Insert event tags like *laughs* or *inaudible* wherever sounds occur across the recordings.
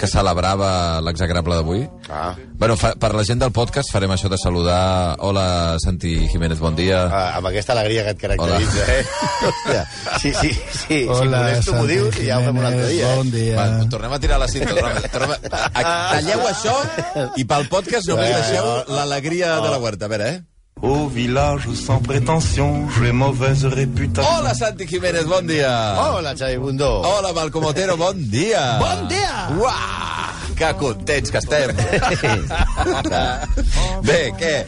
que celebrava l'exagrable d'avui. Ah. Bueno, fa, per la gent del podcast farem això de saludar... Hola, Santi Jiménez, bon dia. Ah, amb aquesta alegria que et caracteritza, eh? Hòstia, sí, sí, sí, si modesto m'ho dius i ja ho fem un altre dia. Bon dia. Va, tornem a tirar la cinta. Tornem, tornem a, a, talleu això i pel podcast només deixeu l'alegria de la huerta. A veure, eh? Au village sans prétention, j'ai mauvaise réputation. Hola, Santi Jiménez, bon dia. Hola, Xavi Bundó. Hola, Malcom Otero, bon dia. Bon dia! Uah, que contents que estem. *laughs* Bé, què?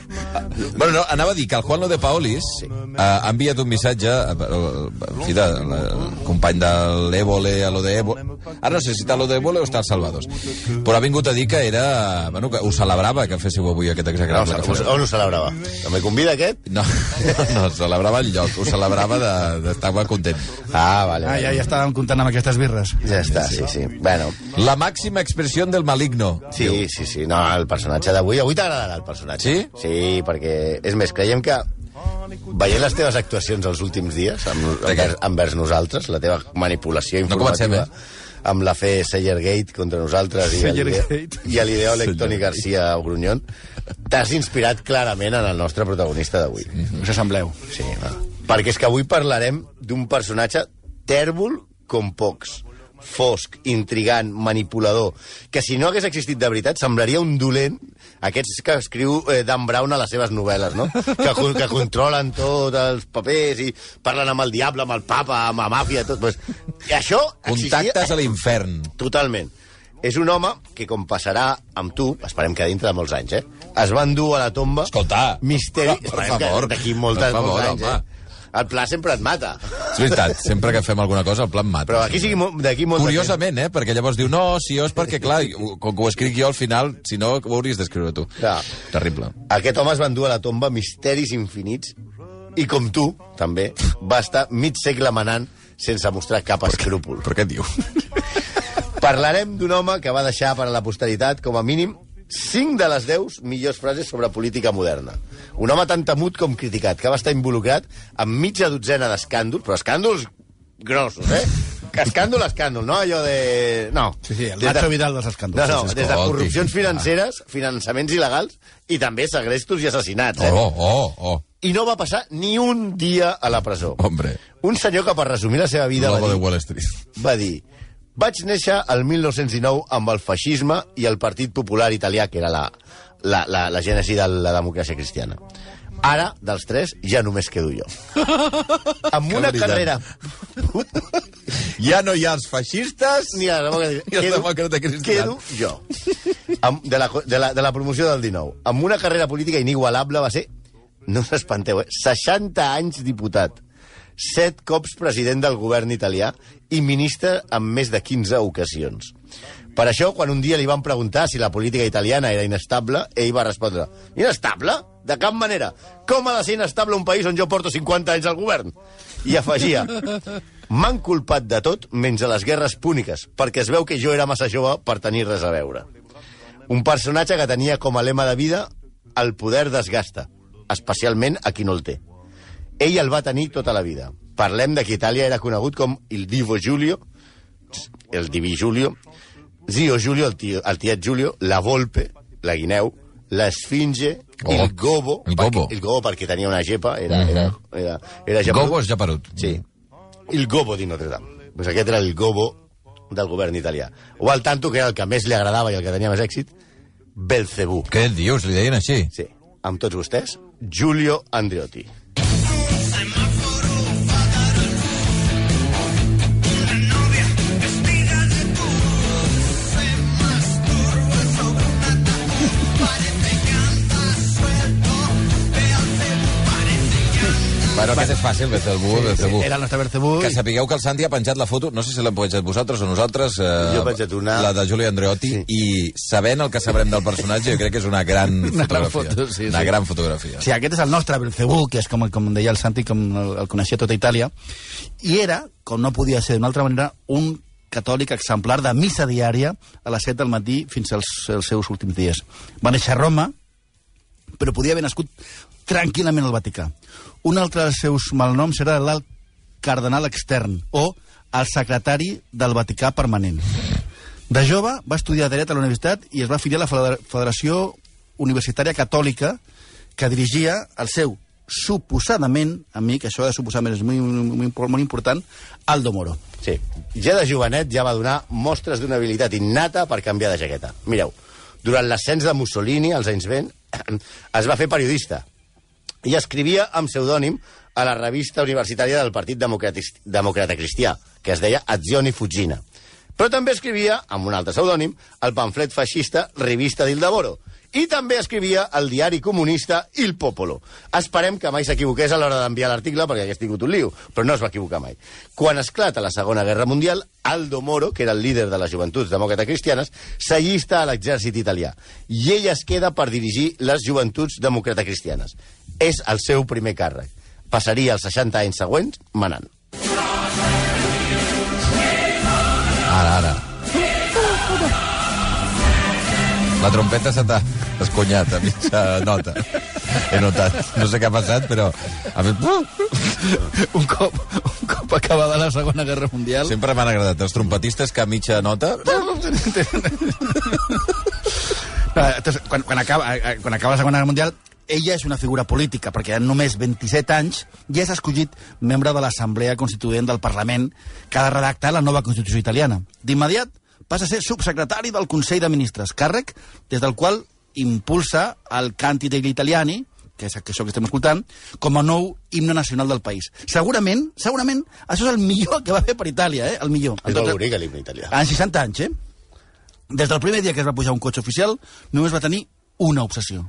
Bueno, no, anava a dir que el Juan Lo de Paolis sí. ha enviat un missatge, uh, en fi, de, el company de l'Évole a lo de Évole. Ara no sé si està lo de Évole o està el Salvados. Però ha vingut a dir que era... Bueno, que ho celebrava que féssiu avui aquest No, exagrable. on, fes- on ho celebrava? No me convida aquest? no, *laughs* no, celebrava el lloc, ho celebrava de- d'estar content. Ah, vale. Ah, ja, ja estàvem comptant amb aquestes birres. Ja està, sí, sí. Bueno, La màxima expressió del maligno. sí, sí, sí. No, el personatge d'avui... Avui t'agradarà el personatge. Sí? Sí, perquè... És més, creiem que veient les teves actuacions els últims dies amb, envers, envers nosaltres, la teva manipulació No informativa, comencem, eh? amb la fe Sellergate contra nosaltres i, el, l'ideòleg Toni Garcia Grunyón, t'has inspirat clarament en el nostre protagonista d'avui. Us assembleu. Sí, va. Perquè és que avui parlarem d'un personatge tèrbol com pocs fosc, intrigant, manipulador, que si no hagués existit de veritat semblaria un dolent, aquests que escriu eh, Dan Brown a les seves novel·les, no? Que, que controlen tots els papers i parlen amb el diable, amb el papa, amb la màfia, tot. Pues, I això Contactes existia a l'infern. totalment. És un home que, com passarà amb tu, esperem que dintre de molts anys, eh? Es va endur a la tomba... Escolta, Misteri... per que favor, D'aquí moltes, per favor, molts anys, home. eh? El pla sempre et mata. És veritat, sempre que fem alguna cosa el plan mata. Però aquí sigui d'aquí molt... Curiosament, eh? Perquè llavors diu, no, si jo és perquè, clar, com que ho escric jo al final, si no, ho hauries d'escriure tu. Ja. Terrible. Aquest home es va endur a la tomba misteris infinits i, com tu, també, va estar mig segle manant sense mostrar cap escrúpol. Però què diu? Parlarem d'un home que va deixar per a la posteritat, com a mínim, 5 de les 10 millors frases sobre política moderna. Un home tan temut com criticat, que va estar involucrat en mitja dotzena d'escàndols, però escàndols grossos, eh? Escàndol, escàndol, no allò de... No. Sí, sí, el de- Nacho Vidal dels escàndols. No, no, des de corrupcions financeres, finançaments il·legals i també segrestos i assassinats, eh? Oh, oh, oh, I no va passar ni un dia a la presó. hombre. Un senyor que, per resumir la seva vida, va Lobo de dir, Wall Street. va dir vaig néixer el 1919 amb el feixisme i el Partit Popular Italià, que era la, la, la, la gènesi de la democràcia cristiana. Ara, dels tres, ja només quedo jo. *laughs* Amb una carrera... *laughs* Ja no hi ha els feixistes Ni la democràcia... I el demòcrata cristià. Quedo jo. Amb, de, la, de, la, de la promoció del 19. Amb una carrera política inigualable va ser, no us espanteu, eh? 60 anys diputat, 7 cops president del govern italià i ministre en més de 15 ocasions. Per això, quan un dia li van preguntar si la política italiana era inestable, ell va respondre, inestable? De cap manera. Com ha de ser inestable un país on jo porto 50 anys al govern? I afegia, m'han culpat de tot menys de les guerres púniques, perquè es veu que jo era massa jove per tenir res a veure. Un personatge que tenia com a lema de vida el poder desgasta, especialment a qui no el té. Ell el va tenir tota la vida. Parlem de que Itàlia era conegut com il Divo Giulio, el diví Giulio, Zio Giulio, el, tio, el tiet Giulio, la Volpe, la guineu, l'esfinge, Oh, el gobo, el gobo. Perquè, el gobo perquè tenia una gepa, era, era, era, era geperut. Gobo és japerut. Sí. El gobo di Notre Dame. Pues aquest era el gobo del govern italià. O al tanto, que era el que més li agradava i el que tenia més èxit, Belcebú. Què dius? Li deien així? Sí, amb tots vostès, Giulio Andreotti. Bueno, aquest és fàcil, Belzebú, Belzebú. Era el nostre Bercebú. Que i- sapigueu que el Santi ha penjat la foto, no sé si l'hem penjat vosaltres o nosaltres, eh, Jo he penjat una- la de Juli Andreotti, Sí. i sabent el que sabrem del personatge, jo crec que és una gran *laughs* Una gran fotografia. foto, sí, una sí. gran fotografia. Sí, aquest és el nostre Belcebú, que és com, com deia el Santi, com el, el coneixia tota Itàlia, i era, com no podia ser d'una altra manera, un catòlic exemplar de missa diària a les 7 del matí fins als, als seus últims dies. Va néixer a Roma, però podia haver nascut tranquil·lament al Vaticà. Un altre dels seus malnoms era l'alt cardenal extern, o el secretari del Vaticà permanent. De jove va estudiar dret a la universitat i es va afiliar a la Federa- Federació Universitària Catòlica que dirigia el seu suposadament amic, això de suposadament és molt, molt, molt important, Aldo Moro. Sí. Ja de jovenet ja va donar mostres d'una habilitat innata per canviar de jaqueta. Mireu, durant l'ascens de Mussolini, als anys 20, *clears throat* es va fer periodista i escrivia amb pseudònim a la revista universitària del Partit Demòcrata Cristià, que es deia Azioni Fuggina. Però també escrivia, amb un altre pseudònim, el pamflet feixista Rivista del Davoro. I també escrivia el diari comunista Il Popolo. Esperem que mai s'equivoqués a l'hora d'enviar l'article perquè hagués tingut un lío, però no es va equivocar mai. Quan esclata la Segona Guerra Mundial, Aldo Moro, que era el líder de les joventuts demòcrates cristianes, s'allista a l'exèrcit italià. I ell es queda per dirigir les joventuts demòcrates cristianes. És el seu primer càrrec. Passaria els 60 anys següents manant. Ara, ara. La trompeta se t'ha esconyat a mitja nota. He notat. No sé què ha passat, però... Ha fet... Un cop, un cop acabada la Segona Guerra Mundial... Sempre m'han agradat els trompetistes que a mitja nota... Entonces, quan, quan, acaba, eh, quan acaba la Segona Guerra Mundial, ella és una figura política, perquè en només 27 anys ja és escollit membre de l'Assemblea Constituent del Parlament que ha de redactar la nova Constitució italiana. D'immediat passa a ser subsecretari del Consell de Ministres, càrrec des del qual impulsa el Canti degli Italiani, que és això que estem escoltant, com a nou himne nacional del país. Segurament, segurament, això és el millor que va fer per Itàlia, eh? El millor. És molt bonic, l'himne italià. En 60 anys, eh? Des del primer dia que es va pujar un cotxe oficial, només va tenir una obsessió.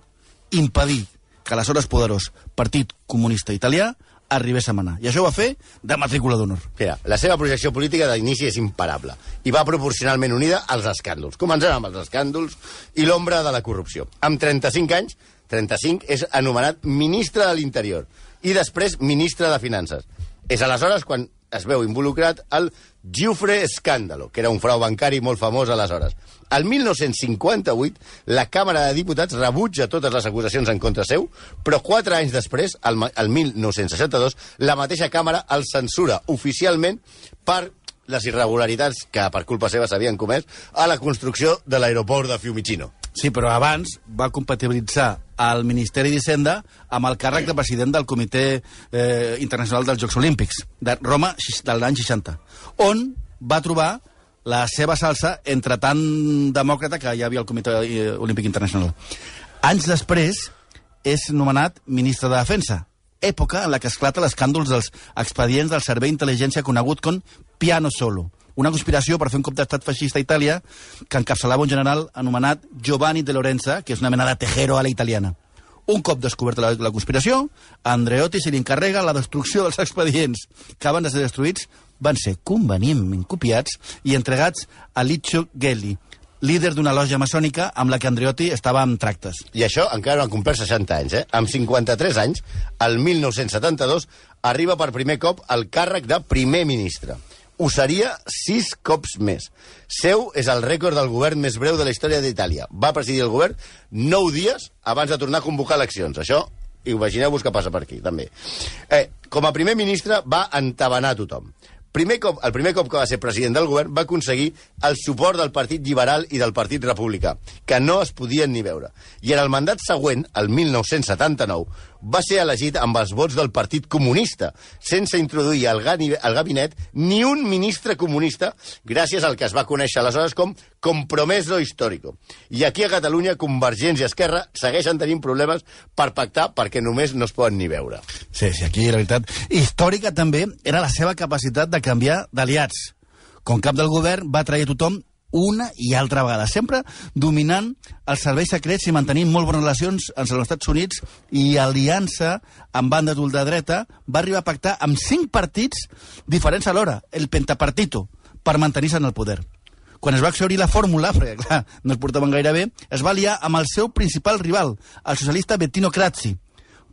Impedir que l'aleshores poderós Partit Comunista Italià arribés a manar. I això ho va fer de matrícula d'honor. Mira, la seva projecció política d'inici és imparable i va proporcionalment unida als escàndols. Començant amb els escàndols i l'ombra de la corrupció. Amb 35 anys, 35 és anomenat ministre de l'Interior i després ministre de Finances. És aleshores quan es veu involucrat el Giuffre Escàndalo, que era un frau bancari molt famós aleshores. El 1958, la Càmera de Diputats rebutja totes les acusacions en contra seu, però quatre anys després, el, el 1962, la mateixa Càmera el censura oficialment per les irregularitats que per culpa seva s'havien comès a la construcció de l'aeroport de Fiumicino. Sí, però abans va compatibilitzar el Ministeri d'Hisenda amb el càrrec de president del Comitè eh, Internacional dels Jocs Olímpics de Roma de l'any 60, on va trobar la seva salsa entre tant demòcrata que hi havia al Comitè eh, Olímpic Internacional. Anys després és nomenat ministre de Defensa, època en la que esclata l'escàndol dels expedients del Servei d'Intel·ligència conegut com Piano Solo, una conspiració per fer un cop d'estat feixista a Itàlia que encapçalava un general anomenat Giovanni de Lorenza, que és una mena de tejero a la italiana. Un cop descoberta la, la conspiració, Andreotti se li encarrega la destrucció dels expedients que abans de ser destruïts van ser convenientment copiats i entregats a Liccio Gelli, líder d'una loja maçònica amb la que Andreotti estava en tractes. I això encara no ha complert 60 anys, eh? Amb 53 anys, el 1972, arriba per primer cop al càrrec de primer ministre. Ho seria sis cops més. Seu és el rècord del govern més breu de la història d'Itàlia. Va presidir el govern nou dies abans de tornar a convocar eleccions. Això, imagineu-vos què passa per aquí, també. Eh, com a primer ministre va entabanar tothom. Primer cop, el primer cop que va ser president del govern va aconseguir el suport del Partit Liberal i del Partit Republicà, que no es podien ni veure. I en el mandat següent, el 1979, va ser elegit amb els vots del Partit Comunista, sense introduir al, al gabinet ni un ministre comunista, gràcies al que es va conèixer aleshores com compromeso històrico. I aquí a Catalunya, Convergència i Esquerra segueixen tenint problemes per pactar perquè només no es poden ni veure. Sí, sí, aquí la veritat... Històrica també era la seva capacitat de canviar d'aliats. Com cap del govern va trair tothom una i altra vegada, sempre dominant els serveis secrets i mantenint molt bones relacions amb els Estats Units i aliança amb banda d'ultradreta. Va arribar a pactar amb cinc partits diferents alhora, el pentapartito, per mantenir-se en el poder. Quan es va exaurir la fórmula, *laughs* perquè clar, no es portaven gaire bé, es va aliar amb el seu principal rival, el socialista Bettino Crazzi,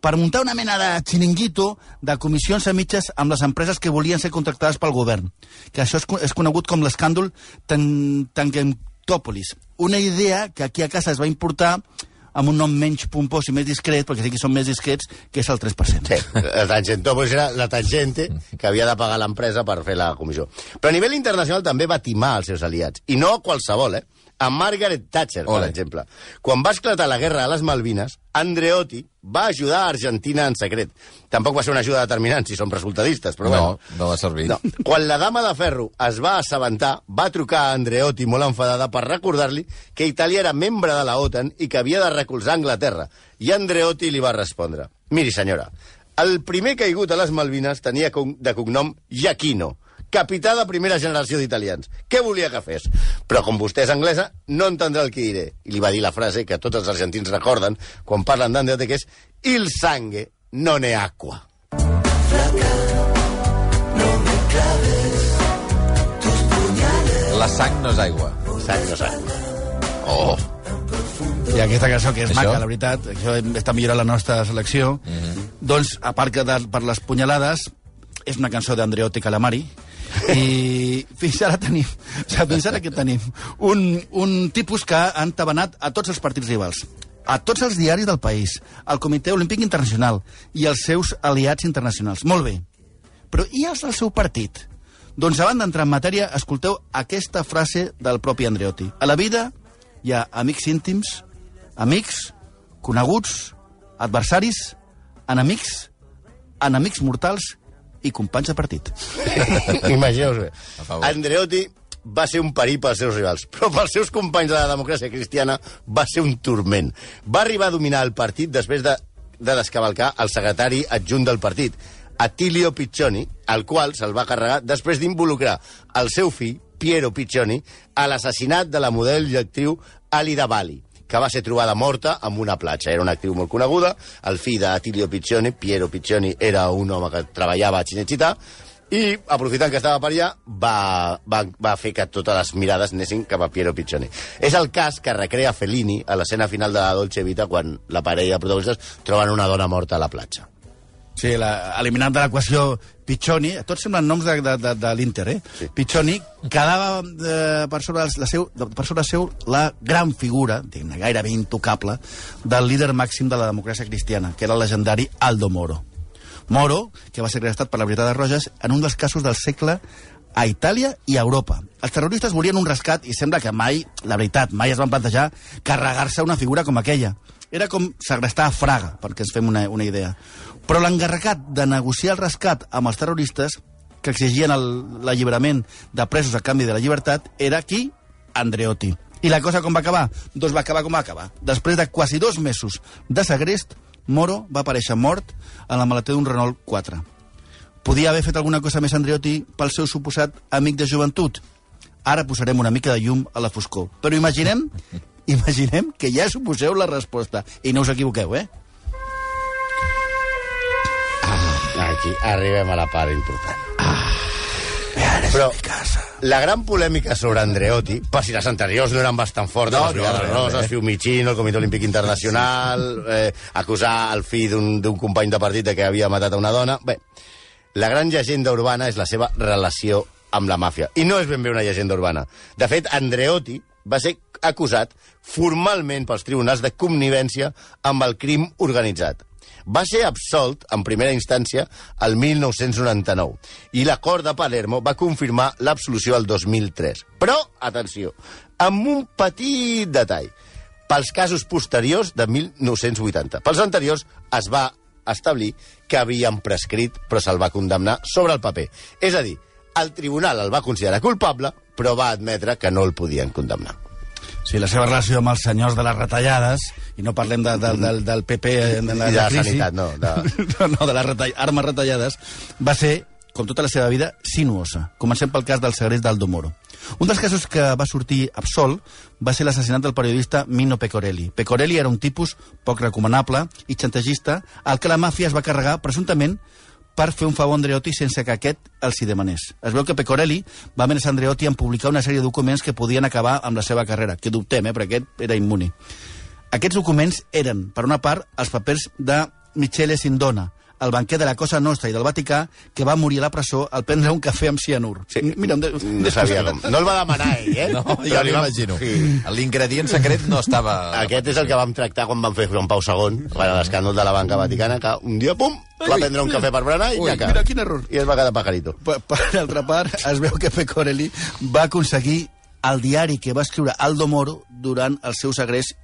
per muntar una mena de xiringuito de comissions a mitges amb les empreses que volien ser contractades pel govern. Que això és, és conegut com l'escàndol Tan- Tangentòpolis. Una idea que aquí a casa es va importar amb un nom menys pompós i més discret, perquè sí que són més discrets, que és el 3%. Sí, la tangentòpolis era la tangente que havia de pagar l'empresa per fer la comissió. Però a nivell internacional també va timar els seus aliats. I no qualsevol, eh? A Margaret Thatcher, per Ole. exemple. Quan va esclatar la guerra a les Malvines, Andreotti va ajudar a Argentina en secret. Tampoc va ser una ajuda determinant, si som resultadistes, però No, bueno. no va servir. No. Quan la dama de ferro es va assabentar, va trucar a Andreotti molt enfadada per recordar-li que Itàlia era membre de la OTAN i que havia de recolzar Anglaterra. I Andreotti li va respondre, miri senyora, el primer caigut a les Malvines tenia de cognom Giacchino, capità de primera generació d'italians. Què volia que fes? Però com vostè és anglesa, no entendrà el que diré. I li va dir la frase que tots els argentins recorden quan parlen d'Andreotti, que és Il sangue non è acqua. La sang no és aigua. Sang no sang. Oh! I aquesta cançó, que és Això? maca, la veritat, això està millorant la nostra selecció, doncs, a part que de, per les punyalades, és una cançó d'Andreotti Calamari, i fins ara tenim, o sigui, fins ara que tenim un, un tipus que ha entabanat a tots els partits rivals, a tots els diaris del país, al Comitè Olímpic Internacional i als seus aliats internacionals. Molt bé. Però i els del seu partit? Doncs abans d'entrar en matèria, escolteu aquesta frase del propi Andreotti. A la vida hi ha amics íntims, amics, coneguts, adversaris, enemics, enemics mortals i companys de partit. *laughs* Imagineu-vos bé. Andreotti va ser un perill pels seus rivals, però pels seus companys de la democràcia cristiana va ser un turment. Va arribar a dominar el partit després de, de descavalcar el secretari adjunt del partit, Attilio Piccioni, al qual se'l va carregar després d'involucrar el seu fill, Piero Piccioni, a l'assassinat de la model i actriu Alida Bali, que va ser trobada morta en una platja. Era una actriu molt coneguda, el fill d'Attilio Piccioni, Piero Piccioni, era un home que treballava a Cinecittà, i, aprofitant que estava per allà, va, va, va fer que totes les mirades anessin cap a Piero Piccioni. És el cas que recrea Fellini a l'escena final de la Dolce Vita quan la parella de protagonistes troben una dona morta a la platja. Sí, la, eliminant de l'equació Piccioni, tots semblen noms de, de, de, de l'Inter, eh? Sí. Piccioni quedava eh, per, sobre la seu, per sobre seu la gran figura, diguem gairebé intocable, del líder màxim de la democràcia cristiana, que era el legendari Aldo Moro. Moro, que va ser arrestat per la Brigada Roges en un dels casos del segle a Itàlia i a Europa. Els terroristes volien un rescat i sembla que mai, la veritat, mai es van plantejar carregar-se una figura com aquella. Era com segrestar a Fraga, perquè ens fem una, una idea. Però l'encarregat de negociar el rescat amb els terroristes, que exigien l'alliberament de presos a canvi de la llibertat, era qui? Andreotti. I la cosa com va acabar? Doncs va acabar com va acabar. Després de quasi dos mesos de segrest, Moro va aparèixer mort en la maletera d'un Renault 4. Podia haver fet alguna cosa més Andreotti pel seu suposat amic de joventut? Ara posarem una mica de llum a la foscor. Però imaginem, *laughs* imaginem que ja suposeu la resposta. I no us equivoqueu, eh? Aquí arribem a la part important. Però la gran polèmica sobre Andreotti, per si les anteriors no eren bastant fortes, No, les Brigades no, no, Roses, Fiumicino, el Comitè Olímpic Internacional, eh, acusar el fill d'un company de partit de que havia matat a una dona... Bé, la gran llegenda urbana és la seva relació amb la màfia. I no és ben bé una llegenda urbana. De fet, Andreotti va ser acusat formalment pels tribunals de connivència amb el crim organitzat. Va ser absolt en primera instància el 1999 i la Cort de Palermo va confirmar l'absolució el 2003. Però, atenció, amb un petit detall. Pels casos posteriors de 1980. Pels anteriors es va establir que havien prescrit, però se'l va condemnar sobre el paper. És a dir, el tribunal el va considerar culpable, però va admetre que no el podien condemnar. Sí, la seva relació amb els senyors de les retallades, i no parlem de, de, del, del PP en la, I de la crisi, sanitat, no, de- no, *laughs* no, de les retall armes retallades, va ser, com tota la seva vida, sinuosa. Comencem pel cas del segrest d'Aldo Moro. Un dels casos que va sortir absolt va ser l'assassinat del periodista Mino Pecorelli. Pecorelli era un tipus poc recomanable i xantagista al que la màfia es va carregar presumptament per fer un favor a Andreotti sense que aquest els hi demanés. Es veu que Pecorelli va amenaçar Andreotti en publicar una sèrie de documents que podien acabar amb la seva carrera, que dubtem, eh, perquè aquest era immuni. Aquests documents eren, per una part, els papers de Michele Sindona, el banquer de la Cosa Nostra i del Vaticà, que va morir a la presó al prendre un cafè amb cianur. Sí. Mira, de, No sabia com. No el va demanar ell, eh? *laughs* No, ja li va- m'imagino. Sí. *laughs* L'ingredient secret no estava... Aquest és el que vam tractar quan vam fer Joan Pau II, quan a l'escàndol de la banca vaticana, que un dia, pum, va prendre un cafè per berenar i Ui, ja mira, quin error. I es va quedar pajarito. Per, per altra part, es veu que Pecorelli va aconseguir el diari que va escriure Aldo Moro durant el seu segrest,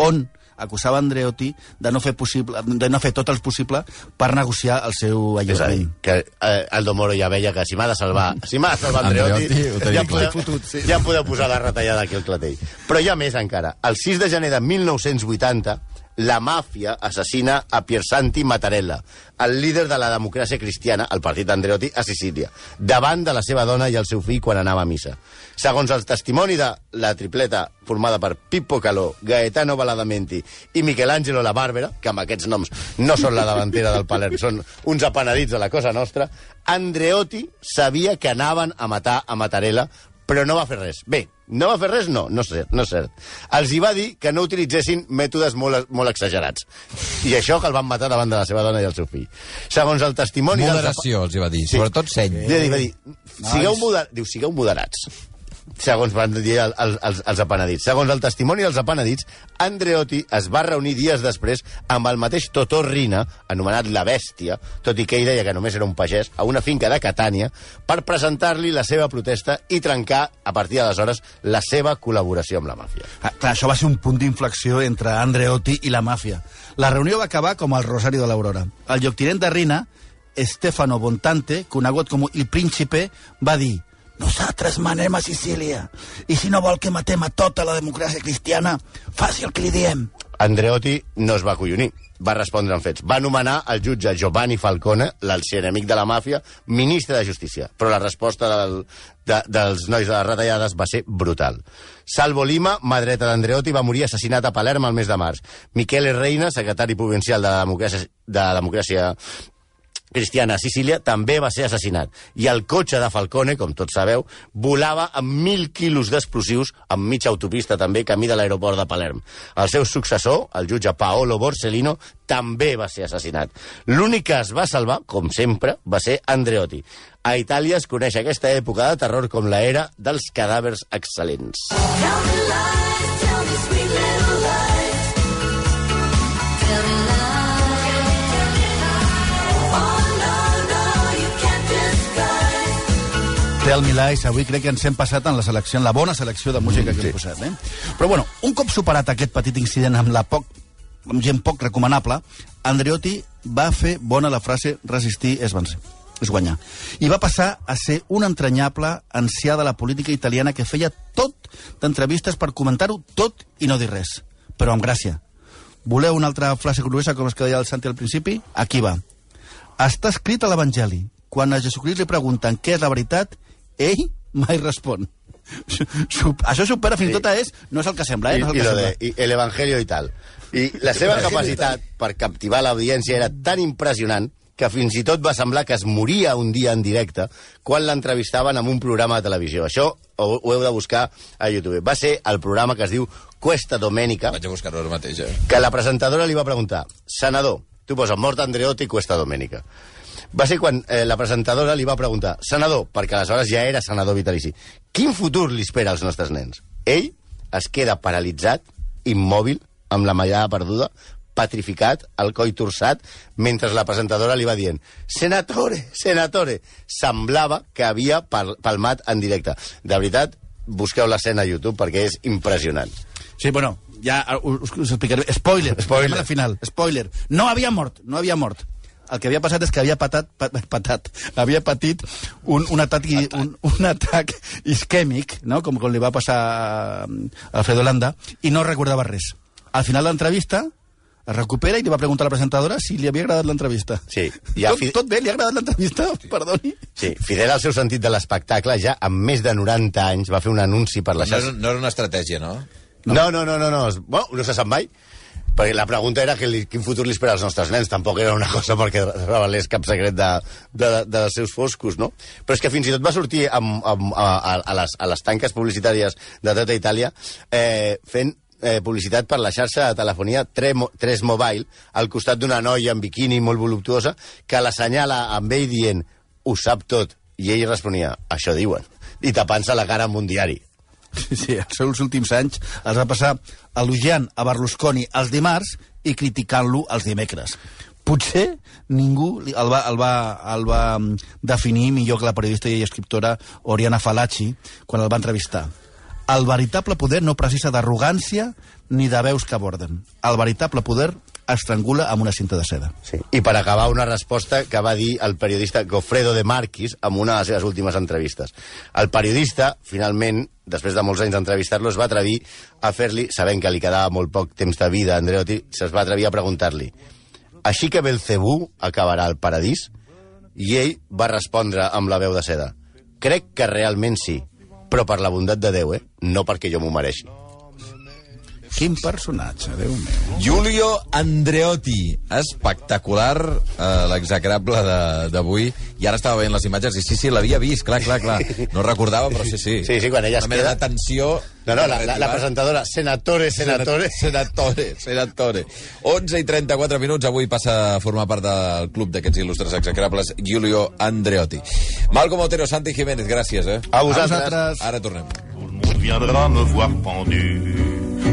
on acusava Andreotti de no fer possible, de no fer tot el possible per negociar el seu És a dir, alliberament. que eh, Aldo Moro ja veia que si m'ha de salvar, si m'ha de salvar Andreotti, Andreotti, ja, podeu, fotut, sí. ja podeu posar la retallada aquí al clatell. Però hi ha més encara. El 6 de gener de 1980, la màfia assassina a Piersanti Mattarella, el líder de la democràcia cristiana, el partit Andreotti, a Sicília, davant de la seva dona i el seu fill quan anava a missa. Segons el testimoni de la tripleta formada per Pippo Calò, Gaetano Baladamenti i Michelangelo La Bàrbara, que amb aquests noms no són la davantera del Palerm, són uns apenedits de la cosa nostra, Andreotti sabia que anaven a matar a Mattarella, però no va fer res. Bé, no va fer res? No, no és cert. No és cert. Els hi va dir que no utilitzessin mètodes molt, molt exagerats. I això que el van matar davant de la seva dona i el seu fill. Segons el testimoni... dels Moderació, els hi va dir. Sobretot seny. va dir, va dir, sigueu, moder... Diu, sigueu moderats. Segons van dir el, el, els, els apenedits. Segons el testimoni dels apenedits, Andreotti es va reunir dies després amb el mateix Totò Rina, anomenat La Bèstia, tot i que ell deia que només era un pagès, a una finca de Catània, per presentar-li la seva protesta i trencar, a partir d'aleshores, la seva col·laboració amb la màfia. Ah, clar, això va ser un punt d'inflexió entre Andreotti i la màfia. La reunió va acabar com el Rosario de l'Aurora. El lloctinent de Rina, Stefano Bontante, conegut com el Príncipe, va dir nosaltres manem a Sicília i si no vol que matem a tota la democràcia cristiana, faci el que li diem. Andreotti no es va acollonir, va respondre amb fets. Va nomenar el jutge Giovanni Falcone, l'arxienemic de la màfia, ministre de Justícia. Però la resposta del, de, dels nois de les retallades va ser brutal. Salvo Lima, mà dreta d'Andreotti, va morir assassinat a Palerm el mes de març. Michele Reina, secretari provincial de la democràcia, de la democràcia cristiana a Sicília, també va ser assassinat. I el cotxe de Falcone, com tots sabeu, volava amb mil quilos d'explosius amb mitja autopista també, camí de l'aeroport de Palerm. El seu successor, el jutge Paolo Borsellino, també va ser assassinat. L'únic que es va salvar, com sempre, va ser Andreotti. A Itàlia es coneix aquesta època de terror com la era dels cadàvers excel·lents. Tell Tell Me Lies, avui crec que ens hem passat en la selecció, en la bona selecció de música que hem posat. Eh? Però bueno, un cop superat aquest petit incident amb la poc amb gent poc recomanable, Andreotti va fer bona la frase resistir és vencer és guanyar. I va passar a ser un entranyable ancià de la política italiana que feia tot d'entrevistes per comentar-ho tot i no dir res, però amb gràcia. Voleu una altra frase gruesa, com es que deia el Santi al principi? Aquí va. Està escrit a l'Evangeli. Quan a Jesucrist li pregunten què és la veritat, ell mai respon. Su- Això supera fins i tot a és... No és el que sembla, eh? I, No és i el que lo de sembla. i el evangelio i tal. I la seva capacitat per captivar l'audiència era tan impressionant que fins i tot va semblar que es moria un dia en directe quan l'entrevistaven en un programa de televisió. Això ho, ho heu de buscar a YouTube. Va ser el programa que es diu Cuesta Domenica, Vaig a buscar-ho ara mateix, eh? que la presentadora li va preguntar senador, tu poses mort Andreotti i Cuesta Domenica. Va ser quan eh, la presentadora li va preguntar senador, perquè aleshores ja era senador vitalici, quin futur li espera als nostres nens? Ell es queda paralitzat, immòbil, amb la mallada perduda, patrificat, el coll torçat, mentre la presentadora li va dient senatore, senatore. Semblava que havia pal palmat en directe. De veritat, busqueu l'escena a YouTube perquè és impressionant. Sí, bueno, ja uh, us, us explicaré. Spoiler. Spoiler. Al final. Spoiler. No havia mort, no havia mort. El que havia passat és que havia patat, pat, patat, havia patit un, un, atac, i- un, un atac isquèmic, no? com, com li va passar a Alfredo Landa, i no recordava res. Al final de l'entrevista es recupera i li va preguntar a la presentadora si li havia agradat l'entrevista. Sí, ja tot, tot bé, li ha agradat l'entrevista? Perdoni. Sí, fidel al seu sentit de l'espectacle, ja amb més de 90 anys va fer un anunci per la No, xarxa. era- no era una estratègia, no? No, no, no, no, no, bueno, no se sap mai. Perquè la pregunta era que li, quin futur li espera als nostres nens. Tampoc era una cosa perquè revelés cap secret de, de, de, dels seus foscos, no? Però és que fins i tot va sortir amb, amb, a, a, les, a les tanques publicitàries de tota Itàlia eh, fent eh, publicitat per la xarxa de telefonia 3 Mobile al costat d'una noia en biquini molt voluptuosa que l'assenyala amb ell dient ho sap tot. I ell responia, això diuen. I tapant-se la cara amb un diari. *laughs* Sí, sí, els seus últims anys els va passar elogiant a Berlusconi els dimarts i criticant-lo els dimecres. Potser ningú el va, el, va, el va mm, definir millor que la periodista i escriptora Oriana Falacci quan el va entrevistar. El veritable poder no precisa d'arrogància ni de veus que aborden. El veritable poder estrangula amb una cinta de seda. Sí. I per acabar, una resposta que va dir el periodista Goffredo de Marquis en una de les seves últimes entrevistes. El periodista, finalment, després de molts anys d'entrevistar-lo, es va atrevir a fer-li, sabent que li quedava molt poc temps de vida a Andreotti, se'ls va atrevir a preguntar-li així que Belcebú acabarà al paradís? I ell va respondre amb la veu de seda crec que realment sí, però per la bondat de Déu, eh? no perquè jo m'ho mereixi. Quin personatge, Déu meu. Giulio Andreotti, espectacular, eh, l'execrable de- d'avui. I ara estava veient les imatges i sí, sí, l'havia vist, clar, clar, clar. No recordava, però sí, sí. Sí, sí, quan ella es Una queda- de tensió... No, no, la, la, la presentadora, senatore, senatore... Senatore, senatore. 11 i 34 minuts, avui passa a formar part del club d'aquests il·lustres execrables, Giulio Andreotti. Malcom Otero, Santi Jiménez, gràcies, eh? A A vosaltres. vosaltres. Ara tornem. Tout le monde viendra me voir pendu,